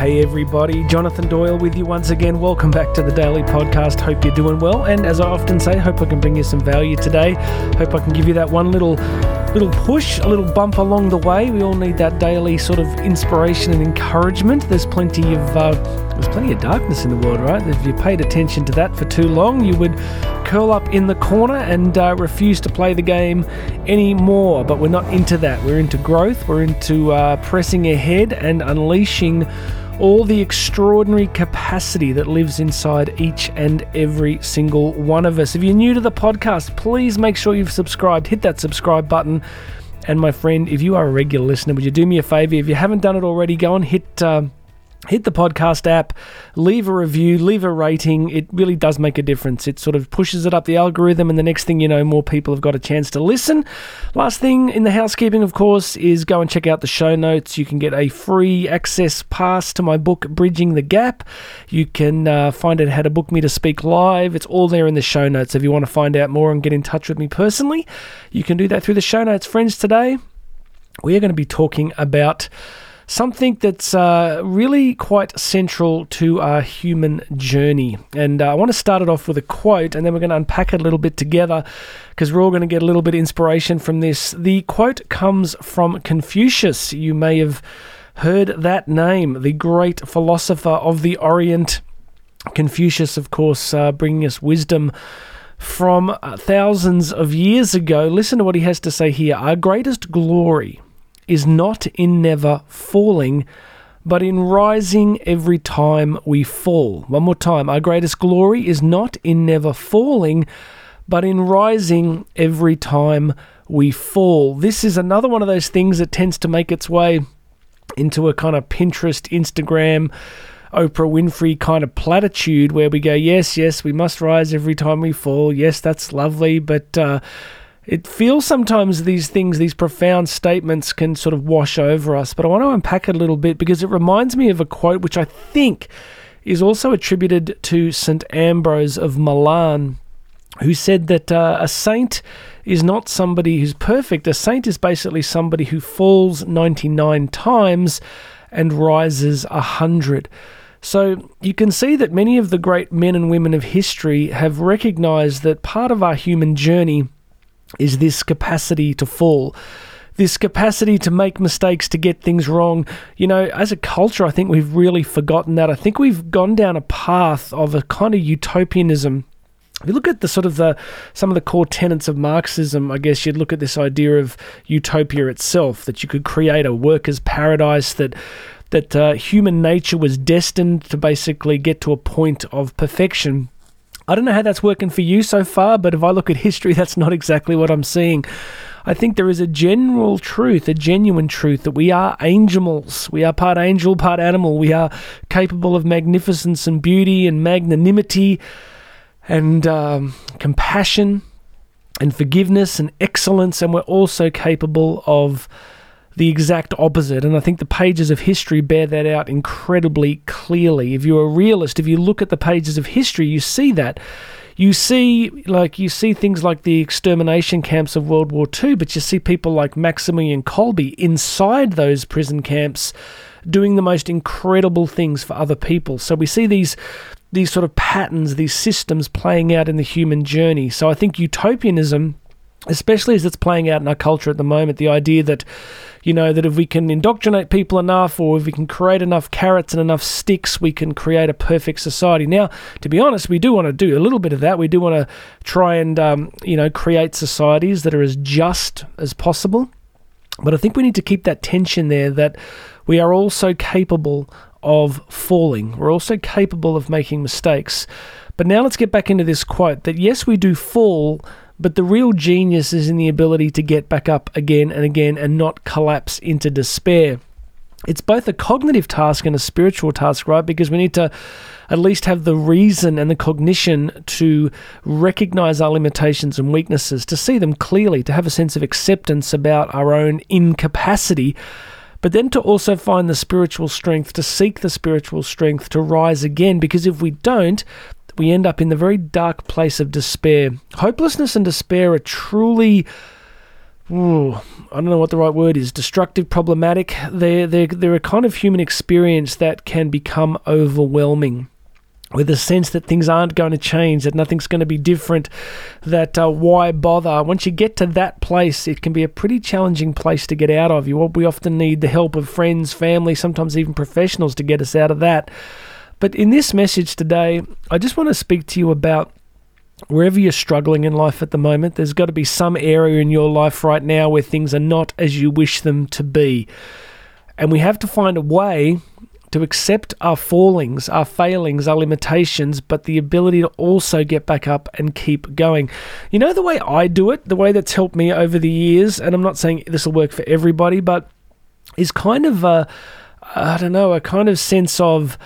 Hey everybody, Jonathan Doyle with you once again. Welcome back to the Daily Podcast. Hope you're doing well, and as I often say, hope I can bring you some value today. Hope I can give you that one little little push, a little bump along the way. We all need that daily sort of inspiration and encouragement. There's plenty of uh, there's plenty of darkness in the world, right? If you paid attention to that for too long, you would curl up in the corner and uh, refuse to play the game anymore. But we're not into that. We're into growth. We're into uh, pressing ahead and unleashing all the extraordinary capacity that lives inside each and every single one of us. If you're new to the podcast, please make sure you've subscribed. Hit that subscribe button. And my friend, if you are a regular listener, would you do me a favor? If you haven't done it already, go and hit. Uh, hit the podcast app, leave a review, leave a rating. It really does make a difference. It sort of pushes it up the algorithm, and the next thing you know, more people have got a chance to listen. Last thing in the housekeeping, of course, is go and check out the show notes. You can get a free access pass to my book, Bridging the Gap. You can uh, find out how to book me to speak live. It's all there in the show notes. If you want to find out more and get in touch with me personally, you can do that through the show notes. Friends, today we are going to be talking about something that's uh, really quite central to our human journey. And uh, I want to start it off with a quote, and then we're going to unpack it a little bit together because we're all going to get a little bit of inspiration from this. The quote comes from Confucius. You may have heard that name, the great philosopher of the Orient. Confucius, of course, uh, bringing us wisdom from uh, thousands of years ago. Listen to what he has to say here. Our greatest glory is not in never falling, but in rising every time we fall. One more time. Our greatest glory is not in never falling, but in rising every time we fall. This is another one of those things that tends to make its way into a kind of Pinterest, Instagram, Oprah Winfrey kind of platitude where we go, yes, yes, we must rise every time we fall. Yes, that's lovely, but uh, it feels sometimes these things, these profound statements can sort of wash over us, but I want to unpack it a little bit because it reminds me of a quote which I think is also attributed to St. Ambrose of Milan, who said that uh, a saint is not somebody who's perfect. A saint is basically somebody who falls 99 times and rises 100. So you can see that many of the great men and women of history have recognized that part of our human journey is this capacity to fall this capacity to make mistakes, to get things wrong. You know, as a culture, I think we've really forgotten that. I think we've gone down a path of a kind of utopianism. If you look at the sort of the some of the core tenets of Marxism, I guess you'd look at this idea of utopia itself, that you could create a workers' paradise, that that uh, human nature was destined to basically get to a point of perfection. I don't know how that's working for you so far, but if I look at history, that's not exactly what I'm seeing. I think there is a general truth, a genuine truth, that we are angels. We are part angel, part animal. We are capable of magnificence and beauty and magnanimity and um, compassion and forgiveness and excellence, and we're also capable of the exact opposite. And I think the pages of history bear that out incredibly clearly. If you're a realist, if you look at the pages of history, you see that. You see, like, you see things like the extermination camps of World War II, but you see people like Maximilian Kolbe inside those prison camps doing the most incredible things for other people. So we see these these sort of patterns, these systems playing out in the human journey. So I think utopianism especially as it's playing out in our culture at the moment, the idea that, you know, that if we can indoctrinate people enough or if we can create enough carrots and enough sticks, we can create a perfect society. Now, to be honest, we do want to do a little bit of that. We do want to try and, um, you know, create societies that are as just as possible. But I think we need to keep that tension there that we are also capable of falling. We're also capable of making mistakes. But now let's get back into this quote that yes, we do fall, but the real genius is in the ability to get back up again and again and not collapse into despair. It's both a cognitive task and a spiritual task, right? Because we need to at least have the reason and the cognition to recognize our limitations and weaknesses, to see them clearly, to have a sense of acceptance about our own incapacity, but then to also find the spiritual strength, to seek the spiritual strength to rise again. Because if we don't, we end up in the very dark place of despair. Hopelessness and despair are truly ooh, I don't know what the right word is, destructive, problematic. They're, they're, they're a kind of human experience that can become overwhelming with a sense that things aren't going to change, that nothing's going to be different, that uh, why bother? Once you get to that place, it can be a pretty challenging place to get out of. You, we often need the help of friends, family, sometimes even professionals to get us out of that. But in this message today, I just want to speak to you about wherever you're struggling in life at the moment, there's got to be some area in your life right now where things are not as you wish them to be. And we have to find a way to accept our fallings, our failings, our limitations, but the ability to also get back up and keep going. You know, the way I do it, the way that's helped me over the years, and I'm not saying this will work for everybody, but is kind of a, I don't know, a kind of sense of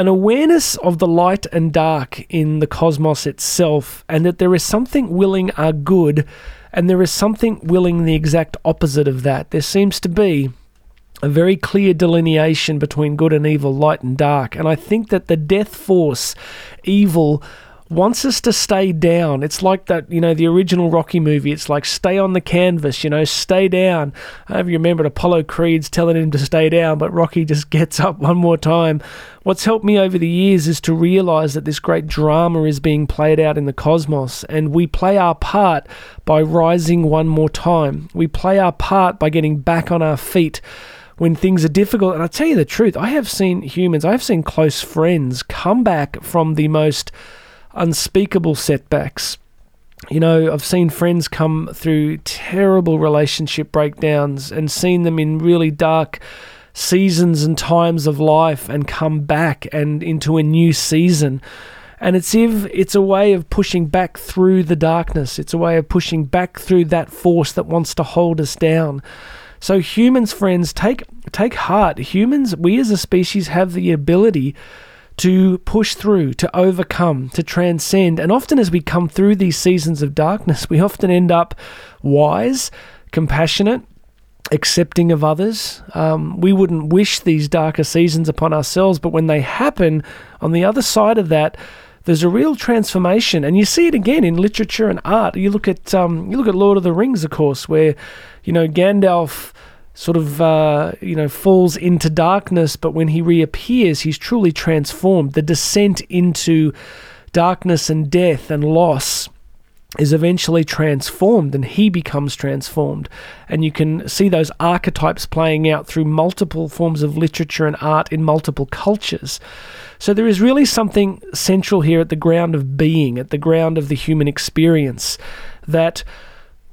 an awareness of the light and dark in the cosmos itself, and that there is something willing are good, and there is something willing the exact opposite of that. There seems to be a very clear delineation between good and evil, light and dark. And I think that the death force, evil, wants us to stay down. It's like that, you know, the original Rocky movie. It's like stay on the canvas, you know, stay down. I don't remember Apollo Creed's telling him to stay down, but Rocky just gets up one more time. What's helped me over the years is to realize that this great drama is being played out in the cosmos, and we play our part by rising one more time. We play our part by getting back on our feet when things are difficult. And I tell you the truth, I have seen humans, I have seen close friends come back from the most unspeakable setbacks. You know, I've seen friends come through terrible relationship breakdowns and seen them in really dark seasons and times of life and come back and into a new season. And it's if it's a way of pushing back through the darkness. It's a way of pushing back through that force that wants to hold us down. So humans, friends, take take heart. Humans, we as a species have the ability to push through, to overcome, to transcend. And often as we come through these seasons of darkness, we often end up wise, compassionate, accepting of others. Um, we wouldn't wish these darker seasons upon ourselves, but when they happen, on the other side of that, there's a real transformation, and you see it again in literature and art. You look at um, you look at Lord of the Rings, of course, where you know Gandalf sort of uh, you know falls into darkness, but when he reappears, he's truly transformed. The descent into darkness and death and loss is eventually transformed and he becomes transformed. And you can see those archetypes playing out through multiple forms of literature and art in multiple cultures. So there is really something central here at the ground of being, at the ground of the human experience, that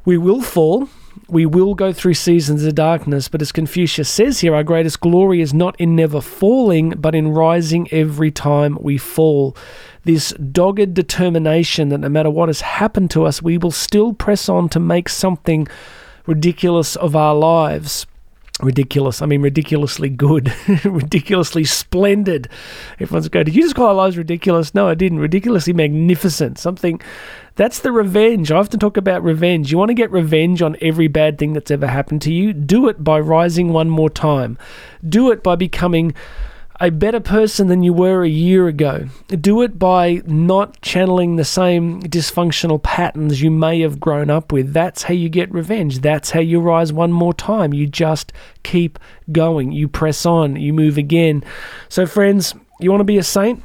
we will fall. We will go through seasons of darkness, but as Confucius says here, our greatest glory is not in never falling, but in rising every time we fall this dogged determination that no matter what has happened to us, we will still press on to make something ridiculous of our lives. Ridiculous. I mean, ridiculously good, ridiculously splendid. Everyone's going, Did you just call our lives ridiculous? No, I didn't. Ridiculously magnificent. Something that's the revenge. I often talk about revenge. You want to get revenge on every bad thing that's ever happened to you? Do it by rising one more time. Do it by becoming a better person than you were a year ago. Do it by not channeling the same dysfunctional patterns you may have grown up with. That's how you get revenge. That's how you rise one more time. You just keep going. You press on. You move again. So, friends, you want to be a saint?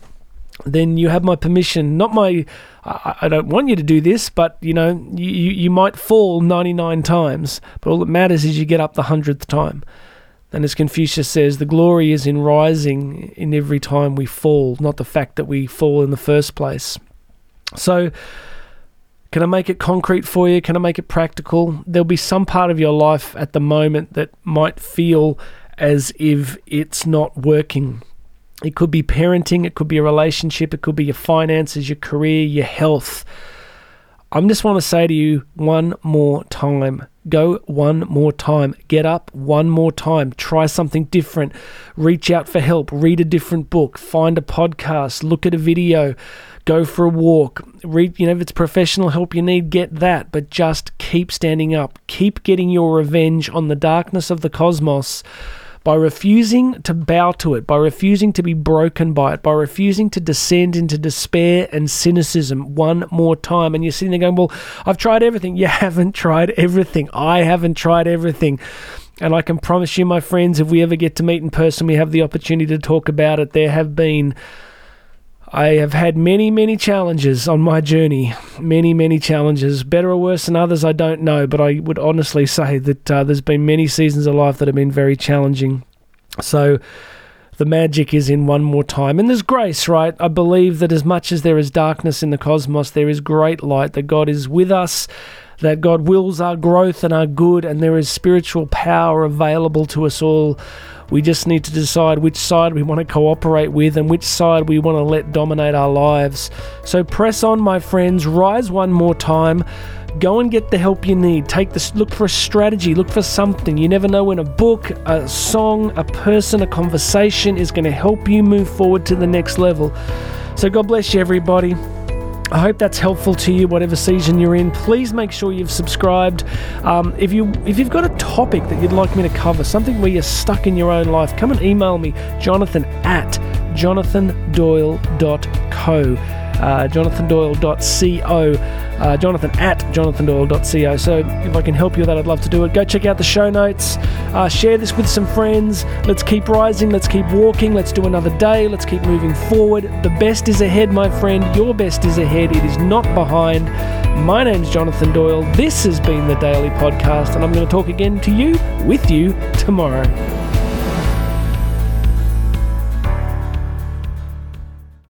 Then you have my permission. Not my. I don't want you to do this, but you know, you, you might fall 99 times, but all that matters is you get up the hundredth time. And as Confucius says, the glory is in rising in every time we fall, not the fact that we fall in the first place. So, can I make it concrete for you? Can I make it practical? There'll be some part of your life at the moment that might feel as if it's not working. It could be parenting, it could be a relationship, it could be your finances, your career, your health. I just want to say to you one more time go one more time. Get up one more time. Try something different. Reach out for help. Read a different book. Find a podcast. Look at a video. Go for a walk. Read, you know, if it's professional help you need, get that. But just keep standing up. Keep getting your revenge on the darkness of the cosmos by refusing to bow to it, by refusing to be broken by it, by refusing to descend into despair and cynicism one more time. And you're sitting there going, Well, I've tried everything. You haven't tried everything. I haven't tried everything. And I can promise you, my friends, if we ever get to meet in person, we have the opportunity to talk about it. There have been I have had many, many challenges on my journey. Many, many challenges. Better or worse than others, I don't know. But I would honestly say that uh, there's been many seasons of life that have been very challenging. So the magic is in one more time. And there's grace, right? I believe that as much as there is darkness in the cosmos, there is great light, that God is with us that God wills our growth and our good, and there is spiritual power available to us all. We just need to decide which side we want to cooperate with and which side we want to let dominate our lives. So press on, my friends, rise one more time. Go and get the help you need. Take this look for a strategy, look for something. You never know when a book, a song, a person, a conversation is going to help you move forward to the next level. So God bless you everybody. I hope that's helpful to you, whatever season you're in. Please make sure you've subscribed. Um, if you if you've got a topic that you'd like me to cover, something where you're stuck in your own life, come and email me, Jonathan at jonathandoyle.co uh, jonathandoyle.co, uh, jonathan at jonathandoyle.co. So if I can help you with that, I'd love to do it. Go check out the show notes, uh, share this with some friends. Let's keep rising, let's keep walking, let's do another day, let's keep moving forward. The best is ahead, my friend. Your best is ahead, it is not behind. My name's Jonathan Doyle. This has been the Daily Podcast, and I'm going to talk again to you, with you, tomorrow.